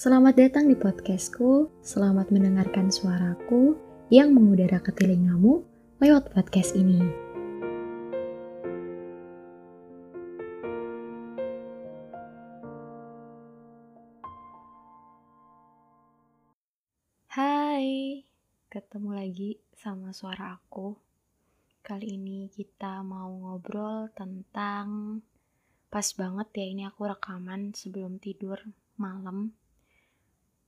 Selamat datang di podcastku, selamat mendengarkan suaraku yang mengudara ke telingamu lewat podcast ini. Hai, ketemu lagi sama suara aku. Kali ini kita mau ngobrol tentang pas banget ya ini aku rekaman sebelum tidur malam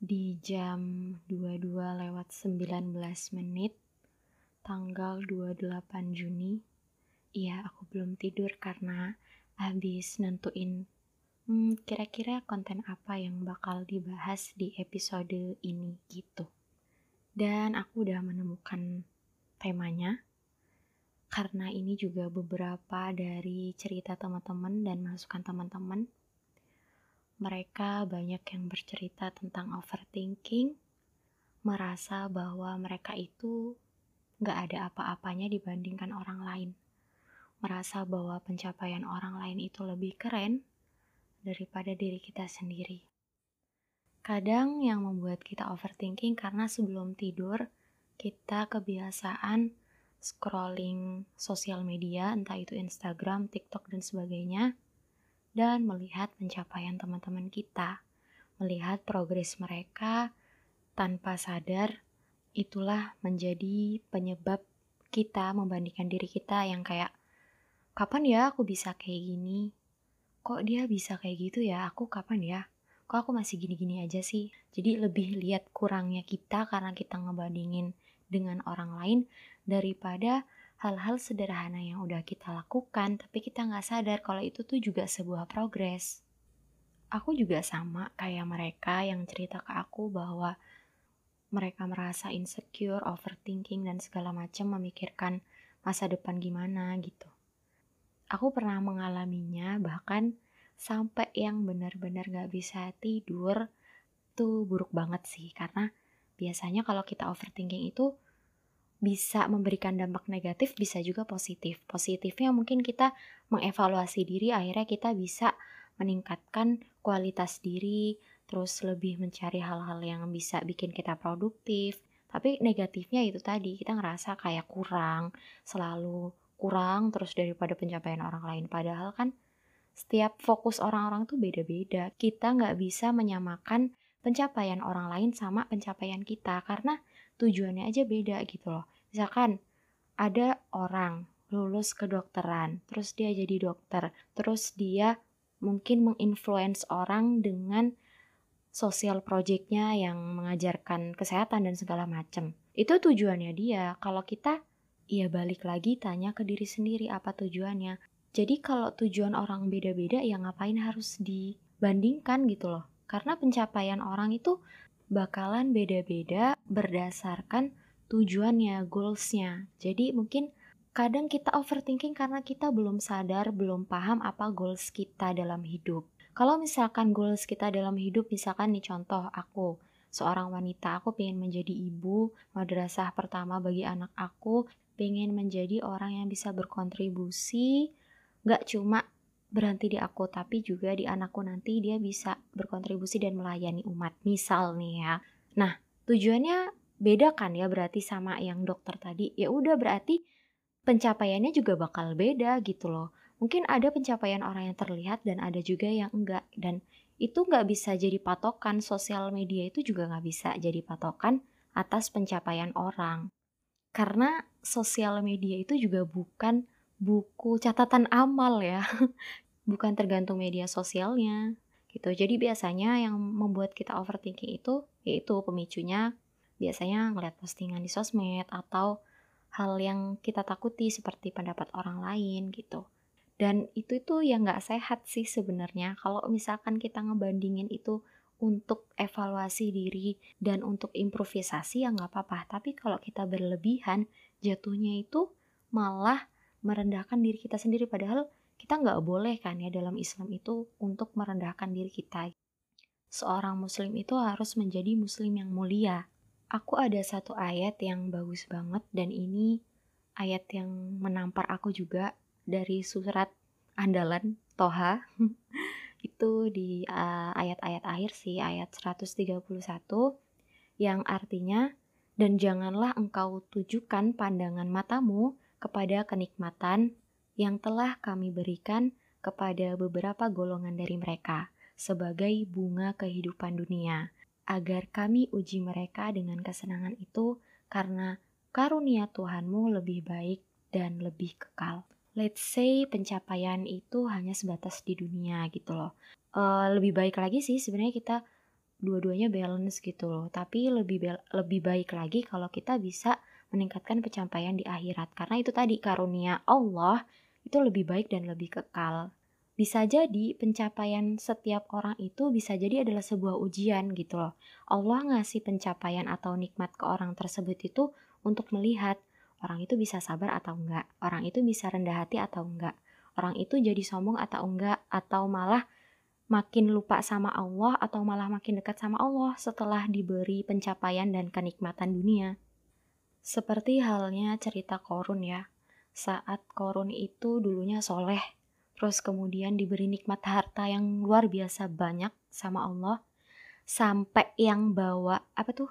di jam 22 lewat 19 menit tanggal 28 Juni. Iya aku belum tidur karena habis nentuin hmm, kira-kira konten apa yang bakal dibahas di episode ini gitu. Dan aku udah menemukan temanya karena ini juga beberapa dari cerita teman-teman dan masukan teman-teman mereka banyak yang bercerita tentang overthinking, merasa bahwa mereka itu gak ada apa-apanya dibandingkan orang lain. Merasa bahwa pencapaian orang lain itu lebih keren daripada diri kita sendiri. Kadang yang membuat kita overthinking karena sebelum tidur kita kebiasaan scrolling sosial media, entah itu Instagram, TikTok, dan sebagainya, dan melihat pencapaian teman-teman kita, melihat progres mereka tanpa sadar itulah menjadi penyebab kita membandingkan diri kita yang kayak kapan ya aku bisa kayak gini? Kok dia bisa kayak gitu ya? Aku kapan ya? Kok aku masih gini-gini aja sih? Jadi lebih lihat kurangnya kita karena kita ngebandingin dengan orang lain daripada hal-hal sederhana yang udah kita lakukan, tapi kita nggak sadar kalau itu tuh juga sebuah progres. Aku juga sama kayak mereka yang cerita ke aku bahwa mereka merasa insecure, overthinking, dan segala macam memikirkan masa depan gimana gitu. Aku pernah mengalaminya bahkan sampai yang benar-benar gak bisa tidur tuh buruk banget sih karena biasanya kalau kita overthinking itu bisa memberikan dampak negatif, bisa juga positif. Positifnya mungkin kita mengevaluasi diri, akhirnya kita bisa meningkatkan kualitas diri, terus lebih mencari hal-hal yang bisa bikin kita produktif. Tapi negatifnya itu tadi, kita ngerasa kayak kurang, selalu kurang terus daripada pencapaian orang lain. Padahal kan setiap fokus orang-orang tuh beda-beda. Kita nggak bisa menyamakan pencapaian orang lain sama pencapaian kita karena tujuannya aja beda gitu loh. Misalkan ada orang lulus kedokteran, terus dia jadi dokter, terus dia mungkin menginfluence orang dengan sosial projectnya yang mengajarkan kesehatan dan segala macam. Itu tujuannya dia. Kalau kita ya balik lagi tanya ke diri sendiri apa tujuannya. Jadi kalau tujuan orang beda-beda ya ngapain harus dibandingkan gitu loh. Karena pencapaian orang itu bakalan beda-beda berdasarkan tujuannya, goalsnya. Jadi mungkin kadang kita overthinking karena kita belum sadar, belum paham apa goals kita dalam hidup. Kalau misalkan goals kita dalam hidup, misalkan nih contoh aku, seorang wanita, aku pengen menjadi ibu, madrasah pertama bagi anak aku, pengen menjadi orang yang bisa berkontribusi, gak cuma berhenti di aku, tapi juga di anakku nanti dia bisa berkontribusi dan melayani umat. Misal nih ya. Nah, tujuannya beda kan ya berarti sama yang dokter tadi. Ya udah berarti pencapaiannya juga bakal beda gitu loh. Mungkin ada pencapaian orang yang terlihat dan ada juga yang enggak. Dan itu nggak bisa jadi patokan. Sosial media itu juga nggak bisa jadi patokan atas pencapaian orang. Karena sosial media itu juga bukan buku catatan amal ya. bukan tergantung media sosialnya gitu. Jadi biasanya yang membuat kita overthinking itu yaitu pemicunya biasanya ngeliat postingan di sosmed atau hal yang kita takuti seperti pendapat orang lain gitu. Dan itu itu yang nggak sehat sih sebenarnya. Kalau misalkan kita ngebandingin itu untuk evaluasi diri dan untuk improvisasi ya nggak apa-apa. Tapi kalau kita berlebihan, jatuhnya itu malah merendahkan diri kita sendiri. Padahal kita nggak boleh kan ya dalam Islam itu untuk merendahkan diri kita. Seorang muslim itu harus menjadi muslim yang mulia. Aku ada satu ayat yang bagus banget dan ini ayat yang menampar aku juga dari surat andalan Toha. itu di uh, ayat-ayat akhir sih, ayat 131 yang artinya dan janganlah engkau tujukan pandangan matamu kepada kenikmatan yang telah kami berikan kepada beberapa golongan dari mereka sebagai bunga kehidupan dunia, agar kami uji mereka dengan kesenangan itu karena karunia Tuhanmu lebih baik dan lebih kekal. Let's say pencapaian itu hanya sebatas di dunia gitu loh. Uh, lebih baik lagi sih sebenarnya kita dua-duanya balance gitu loh. Tapi lebih lebih baik lagi kalau kita bisa meningkatkan pencapaian di akhirat karena itu tadi karunia Allah itu lebih baik dan lebih kekal. Bisa jadi pencapaian setiap orang itu bisa jadi adalah sebuah ujian gitu loh. Allah ngasih pencapaian atau nikmat ke orang tersebut itu untuk melihat orang itu bisa sabar atau enggak, orang itu bisa rendah hati atau enggak, orang itu jadi sombong atau enggak, atau malah makin lupa sama Allah atau malah makin dekat sama Allah setelah diberi pencapaian dan kenikmatan dunia. Seperti halnya cerita Korun ya, saat Korun itu dulunya soleh, terus kemudian diberi nikmat harta yang luar biasa banyak sama Allah, sampai yang bawa apa tuh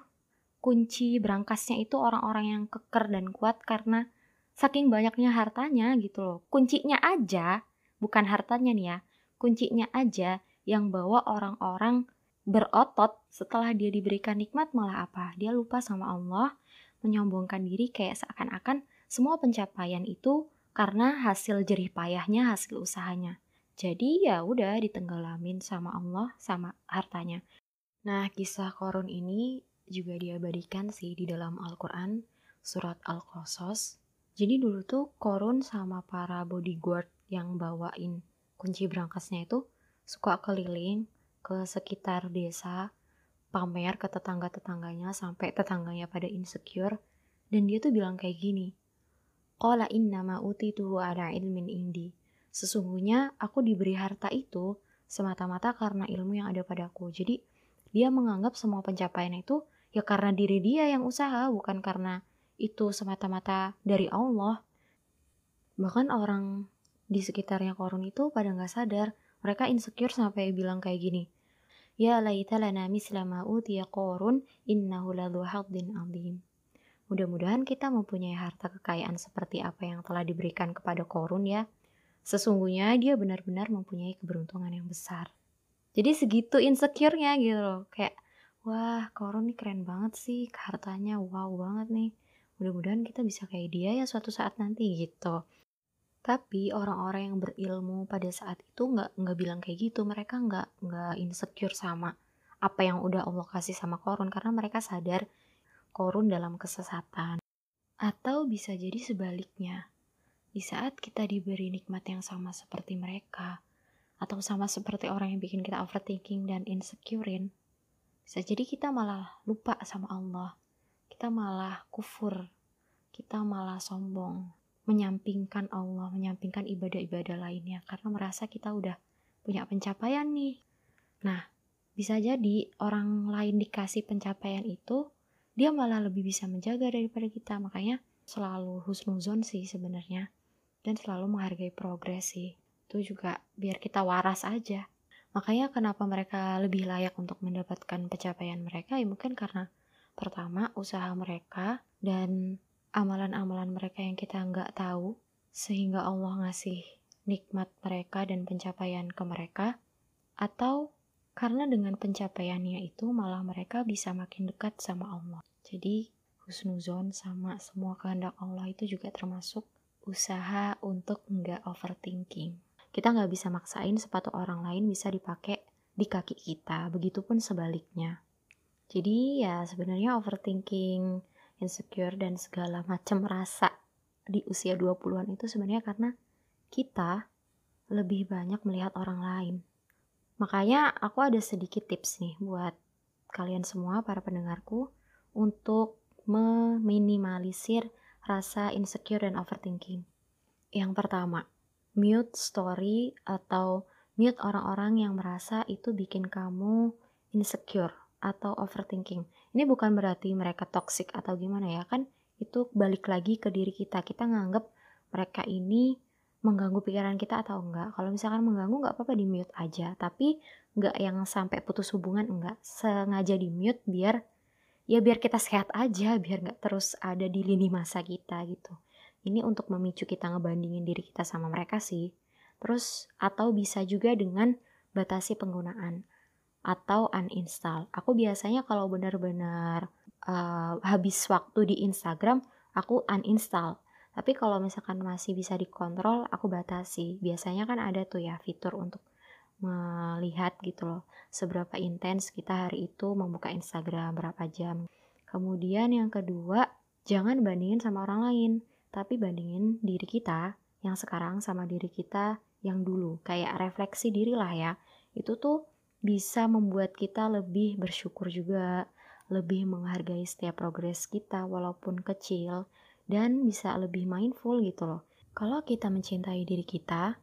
kunci berangkasnya itu orang-orang yang keker dan kuat karena saking banyaknya hartanya gitu loh. Kuncinya aja, bukan hartanya nih ya, kuncinya aja yang bawa orang-orang berotot setelah dia diberikan nikmat malah apa? Dia lupa sama Allah, menyombongkan diri kayak seakan-akan semua pencapaian itu karena hasil jerih payahnya, hasil usahanya. Jadi ya udah ditenggelamin sama Allah sama hartanya. Nah, kisah Korun ini juga diabadikan sih di dalam Al-Quran, surat Al-Qasas. Jadi dulu tuh Korun sama para bodyguard yang bawain kunci berangkasnya itu suka keliling ke sekitar desa, pamer ke tetangga-tetangganya sampai tetangganya pada insecure. Dan dia tuh bilang kayak gini, Qala innama utituhu ala ilmin indi. Sesungguhnya aku diberi harta itu semata-mata karena ilmu yang ada padaku. Jadi dia menganggap semua pencapaian itu ya karena diri dia yang usaha, bukan karena itu semata-mata dari Allah. Bahkan orang di sekitarnya Korun itu pada nggak sadar, mereka insecure sampai bilang kayak gini, Ya laita lana misla ma utiya Korun innahu ladhu haddin azim. Mudah-mudahan kita mempunyai harta kekayaan seperti apa yang telah diberikan kepada Korun ya. Sesungguhnya dia benar-benar mempunyai keberuntungan yang besar. Jadi segitu insecure-nya gitu loh. Kayak wah Koron nih keren banget sih hartanya wow banget nih mudah-mudahan kita bisa kayak dia ya suatu saat nanti gitu tapi orang-orang yang berilmu pada saat itu nggak nggak bilang kayak gitu mereka nggak nggak insecure sama apa yang udah Allah kasih sama Korun karena mereka sadar Korun dalam kesesatan atau bisa jadi sebaliknya di saat kita diberi nikmat yang sama seperti mereka atau sama seperti orang yang bikin kita overthinking dan insecurein bisa jadi kita malah lupa sama Allah. Kita malah kufur. Kita malah sombong. Menyampingkan Allah, menyampingkan ibadah-ibadah lainnya. Karena merasa kita udah punya pencapaian nih. Nah, bisa jadi orang lain dikasih pencapaian itu, dia malah lebih bisa menjaga daripada kita. Makanya selalu husnuzon sih sebenarnya. Dan selalu menghargai progres sih. Itu juga biar kita waras aja. Makanya kenapa mereka lebih layak untuk mendapatkan pencapaian mereka ya mungkin karena pertama usaha mereka dan amalan-amalan mereka yang kita nggak tahu sehingga Allah ngasih nikmat mereka dan pencapaian ke mereka atau karena dengan pencapaiannya itu malah mereka bisa makin dekat sama Allah. Jadi husnuzon sama semua kehendak Allah itu juga termasuk usaha untuk nggak overthinking kita nggak bisa maksain sepatu orang lain bisa dipakai di kaki kita, begitupun sebaliknya. Jadi ya sebenarnya overthinking, insecure dan segala macam rasa di usia 20-an itu sebenarnya karena kita lebih banyak melihat orang lain. Makanya aku ada sedikit tips nih buat kalian semua para pendengarku untuk meminimalisir rasa insecure dan overthinking. Yang pertama, mute story atau mute orang-orang yang merasa itu bikin kamu insecure atau overthinking. Ini bukan berarti mereka toxic atau gimana ya kan? Itu balik lagi ke diri kita. Kita nganggep mereka ini mengganggu pikiran kita atau enggak. Kalau misalkan mengganggu nggak apa-apa di mute aja, tapi nggak yang sampai putus hubungan enggak. Sengaja di mute biar ya biar kita sehat aja, biar nggak terus ada di lini masa kita gitu. Ini untuk memicu kita ngebandingin diri kita sama mereka sih. Terus atau bisa juga dengan batasi penggunaan atau uninstall. Aku biasanya kalau benar-benar uh, habis waktu di Instagram, aku uninstall tapi kalau misalkan masih bisa dikontrol, aku batasi. Biasanya kan ada tuh ya fitur untuk melihat gitu loh seberapa intens kita hari itu membuka Instagram berapa jam. Kemudian yang kedua, jangan bandingin sama orang lain, tapi bandingin diri kita yang sekarang sama diri kita yang dulu. Kayak refleksi diri lah ya. Itu tuh bisa membuat kita lebih bersyukur juga, lebih menghargai setiap progres kita walaupun kecil dan bisa lebih mindful gitu loh. Kalau kita mencintai diri kita,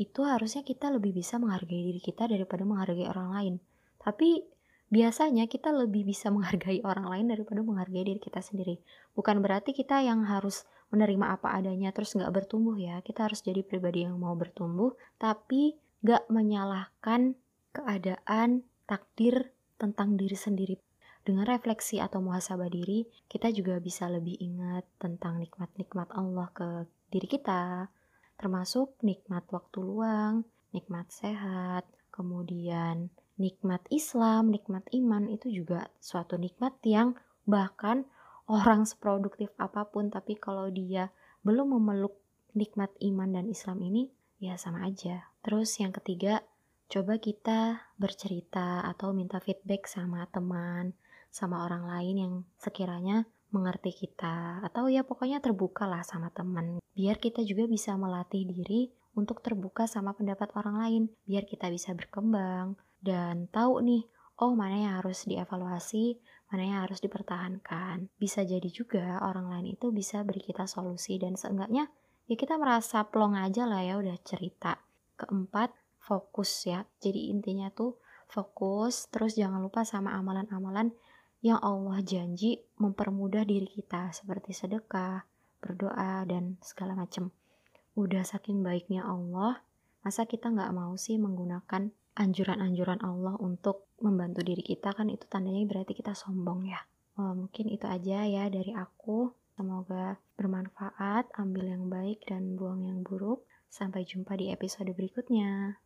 itu harusnya kita lebih bisa menghargai diri kita daripada menghargai orang lain. Tapi biasanya kita lebih bisa menghargai orang lain daripada menghargai diri kita sendiri. Bukan berarti kita yang harus menerima apa adanya terus nggak bertumbuh ya. Kita harus jadi pribadi yang mau bertumbuh, tapi nggak menyalahkan keadaan, takdir tentang diri sendiri. Dengan refleksi atau muhasabah diri, kita juga bisa lebih ingat tentang nikmat-nikmat Allah ke diri kita, termasuk nikmat waktu luang, nikmat sehat, kemudian nikmat Islam, nikmat iman itu juga suatu nikmat yang bahkan orang seproduktif apa pun tapi kalau dia belum memeluk nikmat iman dan Islam ini ya sama aja. Terus yang ketiga, coba kita bercerita atau minta feedback sama teman, sama orang lain yang sekiranya mengerti kita atau ya pokoknya terbuka lah sama teman. Biar kita juga bisa melatih diri untuk terbuka sama pendapat orang lain. Biar kita bisa berkembang dan tahu nih oh mana yang harus dievaluasi mana yang harus dipertahankan. Bisa jadi juga orang lain itu bisa beri kita solusi dan seenggaknya ya kita merasa plong aja lah ya udah cerita. Keempat fokus ya jadi intinya tuh fokus terus jangan lupa sama amalan-amalan yang Allah janji mempermudah diri kita seperti sedekah, berdoa, dan segala macam. Udah saking baiknya Allah, masa kita nggak mau sih menggunakan anjuran-anjuran Allah untuk membantu diri kita kan itu tandanya berarti kita sombong ya. Oh, mungkin itu aja ya dari aku. Semoga bermanfaat, ambil yang baik dan buang yang buruk. Sampai jumpa di episode berikutnya.